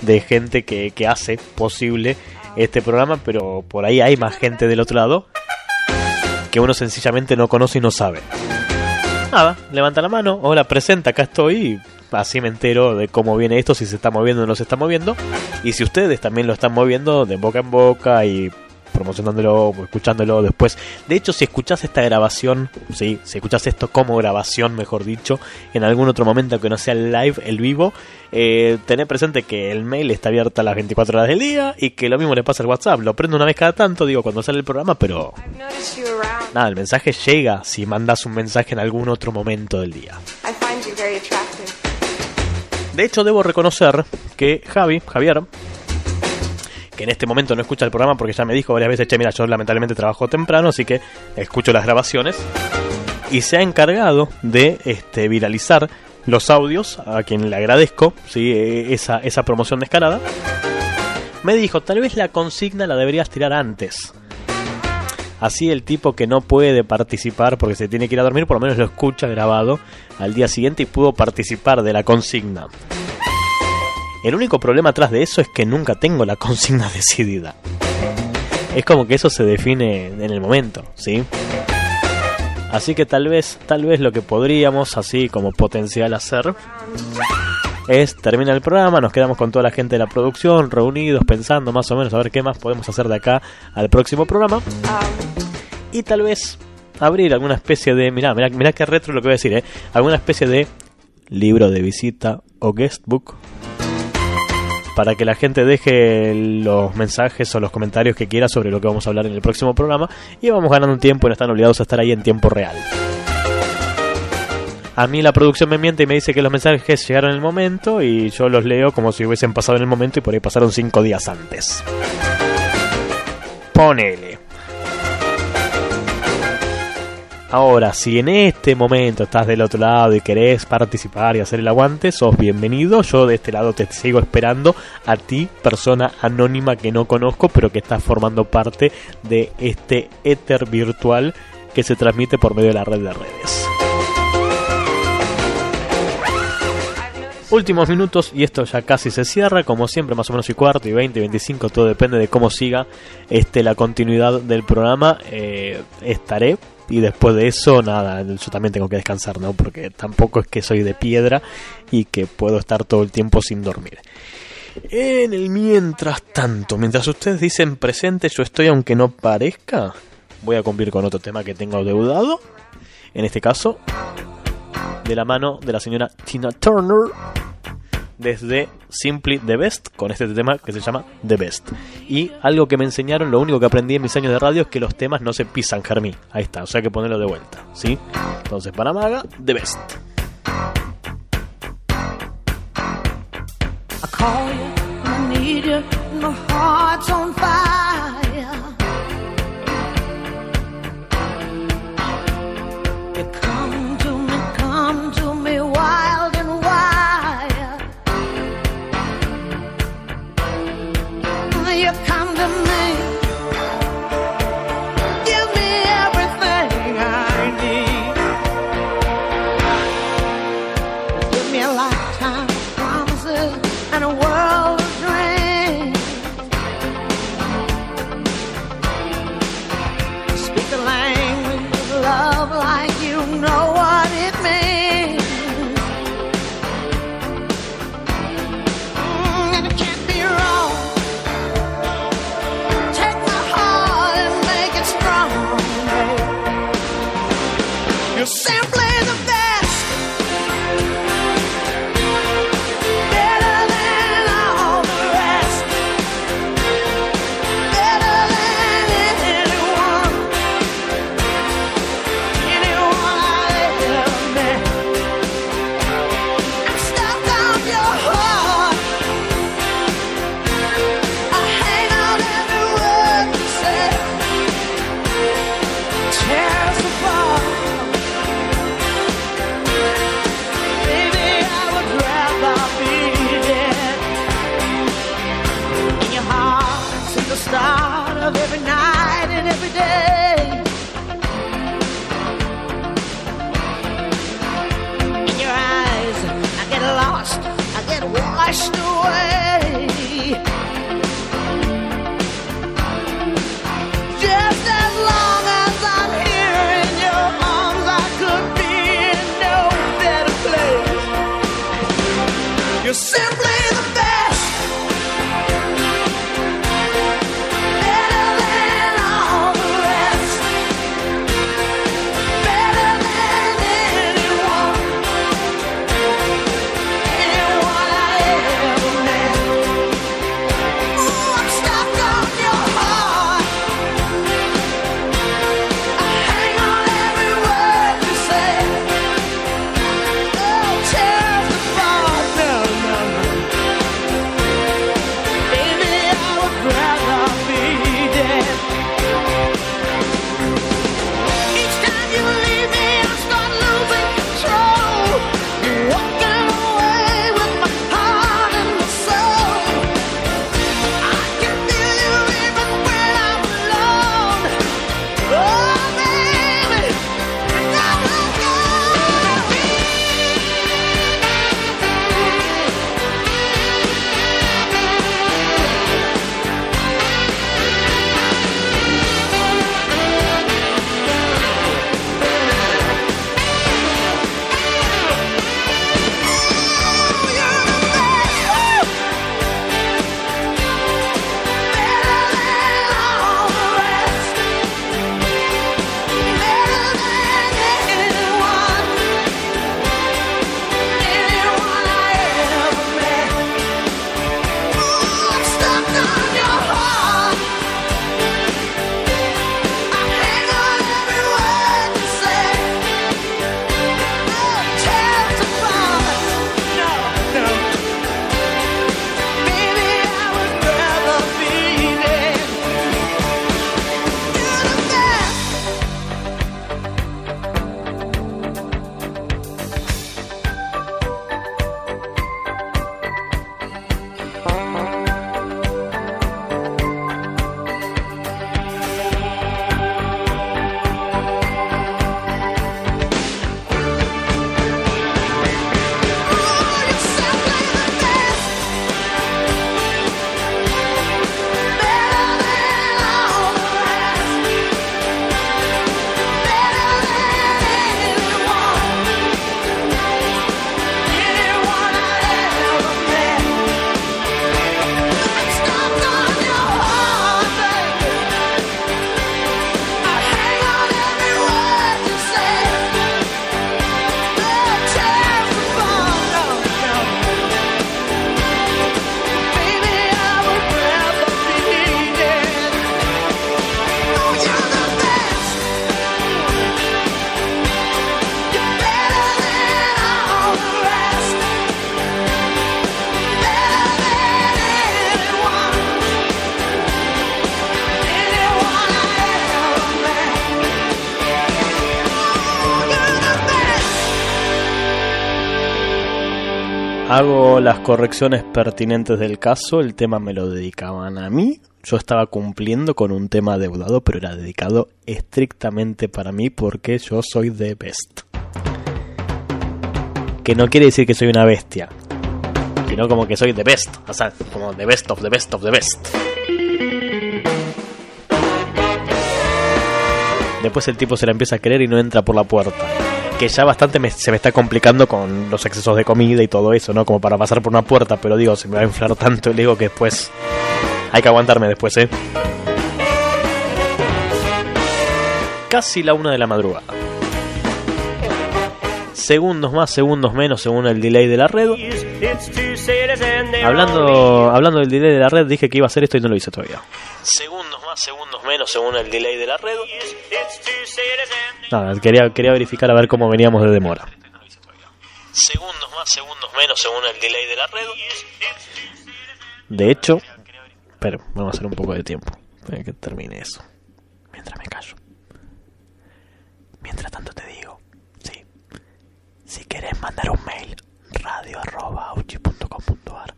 de gente que, que hace posible este programa, pero por ahí hay más gente del otro lado que uno sencillamente no conoce y no sabe. Nada, levanta la mano, hola, presenta, acá estoy, así me entero de cómo viene esto, si se está moviendo o no se está moviendo, y si ustedes también lo están moviendo de boca en boca y promocionándolo escuchándolo después. De hecho, si escuchás esta grabación, sí, si escuchás esto como grabación, mejor dicho, en algún otro momento que no sea el live, el vivo, eh, tené presente que el mail está abierto a las 24 horas del día y que lo mismo le pasa al WhatsApp. Lo prendo una vez cada tanto, digo, cuando sale el programa, pero nada, el mensaje llega si mandas un mensaje en algún otro momento del día. I find you very. De hecho, debo reconocer que Javi, Javier, que en este momento no escucha el programa porque ya me dijo varias veces, che, mira, yo lamentablemente trabajo temprano, así que escucho las grabaciones. Y se ha encargado de este, viralizar los audios, a quien le agradezco, eh, esa, esa promoción descarada. Me dijo, tal vez la consigna la deberías tirar antes. Así el tipo que no puede participar porque se tiene que ir a dormir, por lo menos lo escucha grabado al día siguiente y pudo participar de la consigna. El único problema atrás de eso es que nunca tengo la consigna decidida. Es como que eso se define en el momento, ¿sí? Así que tal vez, tal vez lo que podríamos así como potencial hacer es termina el programa, nos quedamos con toda la gente de la producción reunidos pensando más o menos a ver qué más podemos hacer de acá al próximo programa y tal vez abrir alguna especie de, mirá, mirá, mirá qué retro lo que voy a decir, ¿eh? alguna especie de libro de visita o guestbook para que la gente deje los mensajes o los comentarios que quiera sobre lo que vamos a hablar en el próximo programa y vamos ganando un tiempo y no están obligados a estar ahí en tiempo real. A mí la producción me miente y me dice que los mensajes llegaron en el momento y yo los leo como si hubiesen pasado en el momento y por ahí pasaron cinco días antes. Ponele. Ahora, si en este momento estás del otro lado y querés participar y hacer el aguante, sos bienvenido. Yo de este lado te sigo esperando a ti, persona anónima que no conozco, pero que estás formando parte de este éter virtual que se transmite por medio de la red de redes. Últimos minutos y esto ya casi se cierra, como siempre más o menos y cuarto y 20, 25, todo depende de cómo siga este la continuidad del programa. Eh, estaré y después de eso nada, yo también tengo que descansar, ¿no? Porque tampoco es que soy de piedra y que puedo estar todo el tiempo sin dormir. En el mientras tanto, mientras ustedes dicen presente, yo estoy aunque no parezca, voy a cumplir con otro tema que tengo deudado. En este caso, de la mano de la señora Tina Turner desde Simply The Best con este tema que se llama The Best. Y algo que me enseñaron, lo único que aprendí en mis años de radio es que los temas no se pisan, Germí. Ahí está, o sea que ponerlo de vuelta, ¿sí? Entonces, para Maga, The Best. I. washed away. Hago las correcciones pertinentes del caso, el tema me lo dedicaban a mí. Yo estaba cumpliendo con un tema deudado, pero era dedicado estrictamente para mí porque yo soy the best. Que no quiere decir que soy una bestia, sino como que soy the best, o sea, como the best of the best of the best. Después el tipo se la empieza a querer y no entra por la puerta. Que ya bastante me- se me está complicando con los excesos de comida y todo eso, ¿no? Como para pasar por una puerta, pero digo, se me va a inflar tanto el ego que después hay que aguantarme después, ¿eh? Casi la una de la madrugada. Segundos más, segundos menos según el delay de la red. Hablando, hablando del delay de la red, dije que iba a hacer esto y no lo hice todavía. Segundos más, segundos menos según el delay de la red. Nada, quería, quería verificar a ver cómo veníamos de demora. Segundos más, segundos menos según el delay de la red. De hecho, pero vamos a hacer un poco de tiempo. Para que termine eso. Mientras me callo. Mientras tanto te digo. Si querés mandar un mail, radio.auchi.com.ar.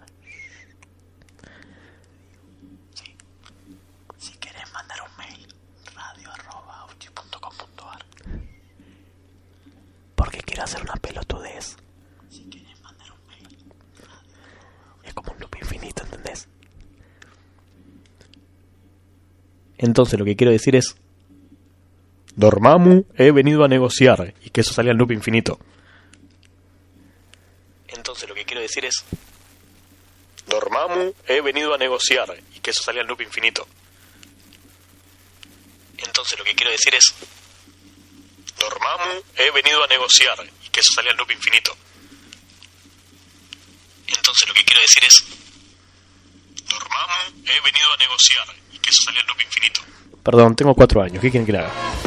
Si querés mandar un mail, radio.auchi.com.ar Porque quiero hacer una pelotudez. Si querés mandar un mail, es como un loop infinito, ¿entendés? Entonces lo que quiero decir es Dormamu, he venido a negociar y que eso salga en loop infinito. Entonces lo que quiero decir es Dormamu, he venido a negociar y que eso salga en loop infinito. Entonces lo que quiero decir es Dormamu, he venido a negociar y que eso salga en loop infinito. Entonces lo que quiero decir es Dormamu, he venido a negociar y que eso salga en loop infinito. Perdón, tengo cuatro años. ¿Qué quieren que le haga?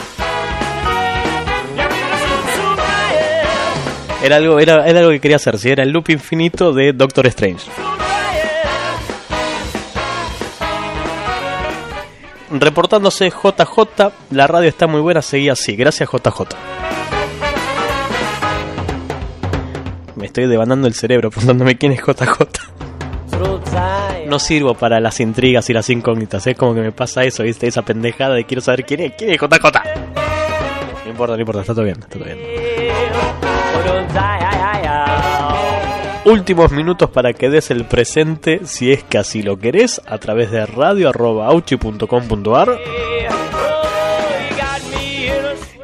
Era algo, era, era algo que quería hacer, si era el loop infinito de Doctor Strange. Reportándose JJ, la radio está muy buena, seguía así. Gracias JJ. Me estoy devandando el cerebro preguntándome quién es JJ. No sirvo para las intrigas y las incógnitas, es como que me pasa eso, ¿viste? Esa pendejada de quiero saber quién es, quién es JJ. No importa, no importa, está todo bien, está todo bien. Últimos minutos para que des el presente, si es que así lo querés, a través de radio.auchi.com.ar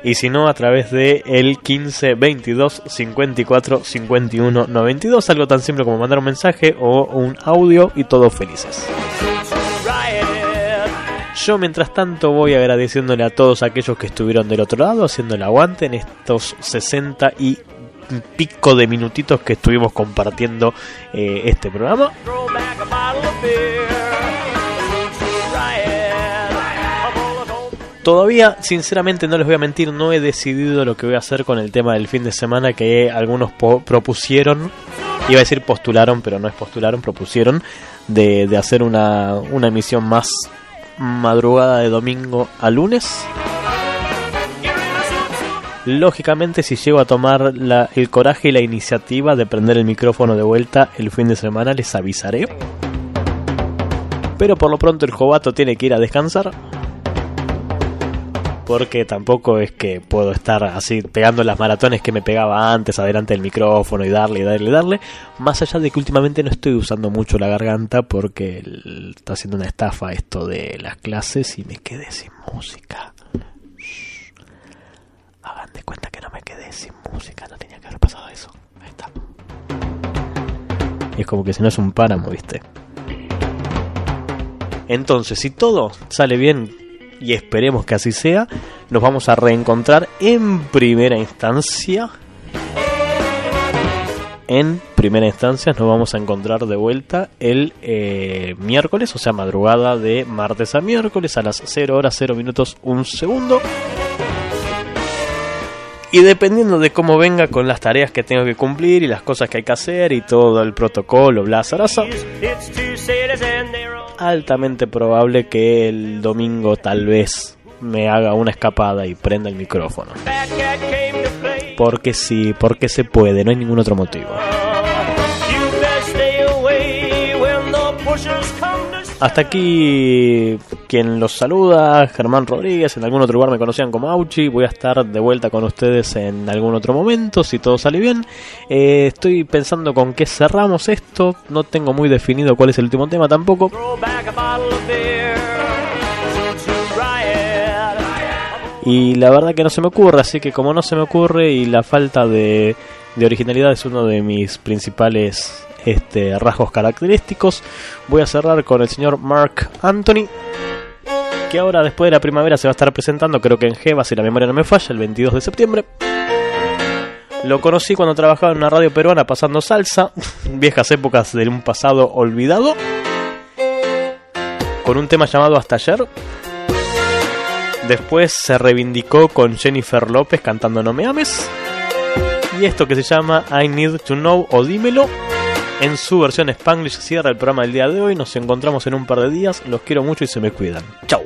y si no, a través de el 15 22 54 51 92, algo tan simple como mandar un mensaje o un audio y todos felices. Yo mientras tanto voy agradeciéndole a todos aquellos que estuvieron del otro lado haciendo el aguante en estos 60 y pico de minutitos que estuvimos compartiendo eh, este programa. Todavía, sinceramente, no les voy a mentir, no he decidido lo que voy a hacer con el tema del fin de semana que algunos propusieron, iba a decir postularon, pero no es postularon, propusieron, de, de hacer una, una emisión más madrugada de domingo a lunes. Lógicamente, si llego a tomar el coraje y la iniciativa de prender el micrófono de vuelta el fin de semana, les avisaré. Pero por lo pronto el jovato tiene que ir a descansar. Porque tampoco es que puedo estar así pegando las maratones que me pegaba antes, adelante del micrófono y darle, darle, darle. Más allá de que últimamente no estoy usando mucho la garganta porque está haciendo una estafa esto de las clases y me quedé sin música. Cuenta que no me quedé sin música, no tenía que haber pasado eso. Ahí está. Y es como que si no es un páramo, ¿viste? Entonces, si todo sale bien y esperemos que así sea, nos vamos a reencontrar en primera instancia. En primera instancia nos vamos a encontrar de vuelta el eh, miércoles, o sea, madrugada de martes a miércoles a las 0 horas 0 minutos 1 segundo. Y dependiendo de cómo venga con las tareas que tengo que cumplir y las cosas que hay que hacer y todo el protocolo, bla, zaraza, altamente probable que el domingo tal vez me haga una escapada y prenda el micrófono. Porque sí, porque se puede, no hay ningún otro motivo. Hasta aquí quien los saluda, Germán Rodríguez, en algún otro lugar me conocían como Auchi, voy a estar de vuelta con ustedes en algún otro momento, si todo sale bien. Eh, estoy pensando con qué cerramos esto, no tengo muy definido cuál es el último tema tampoco. Y la verdad que no se me ocurre, así que como no se me ocurre y la falta de, de originalidad es uno de mis principales este, rasgos característicos, voy a cerrar con el señor Mark Anthony, que ahora después de la primavera se va a estar presentando, creo que en Jeva, si la memoria no me falla, el 22 de septiembre. Lo conocí cuando trabajaba en una radio peruana pasando salsa, viejas épocas de un pasado olvidado, con un tema llamado Hasta ayer. Después se reivindicó con Jennifer López cantando No me ames. Y esto que se llama I Need to Know o Dímelo. En su versión Spanglish cierra el programa del día de hoy. Nos encontramos en un par de días. Los quiero mucho y se me cuidan. Chau.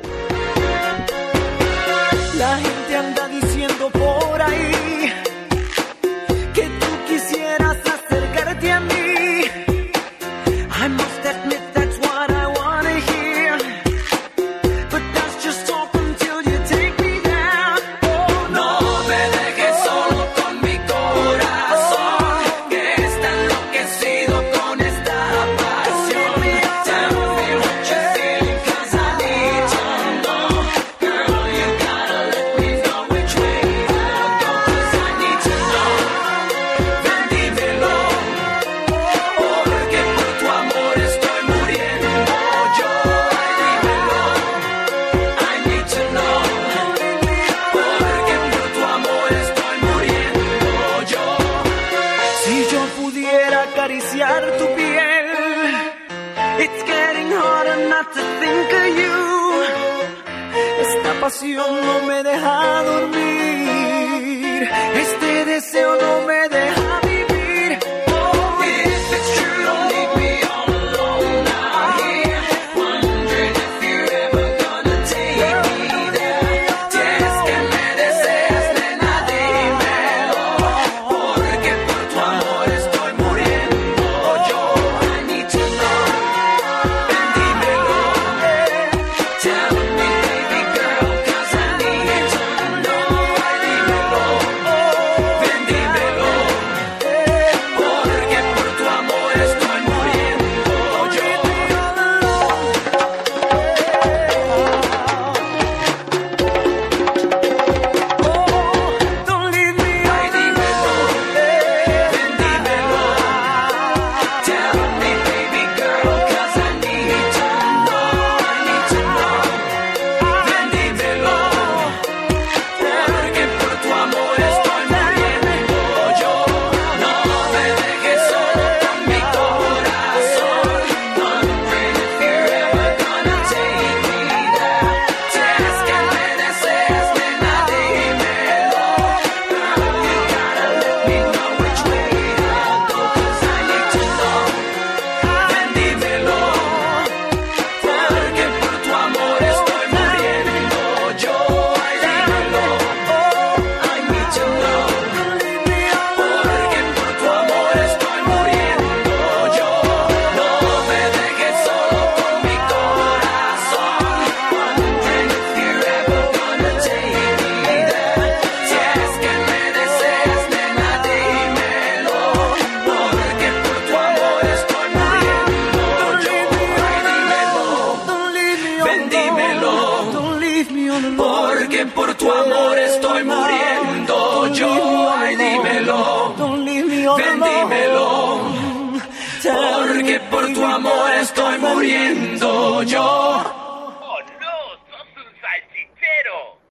No me deja dormir,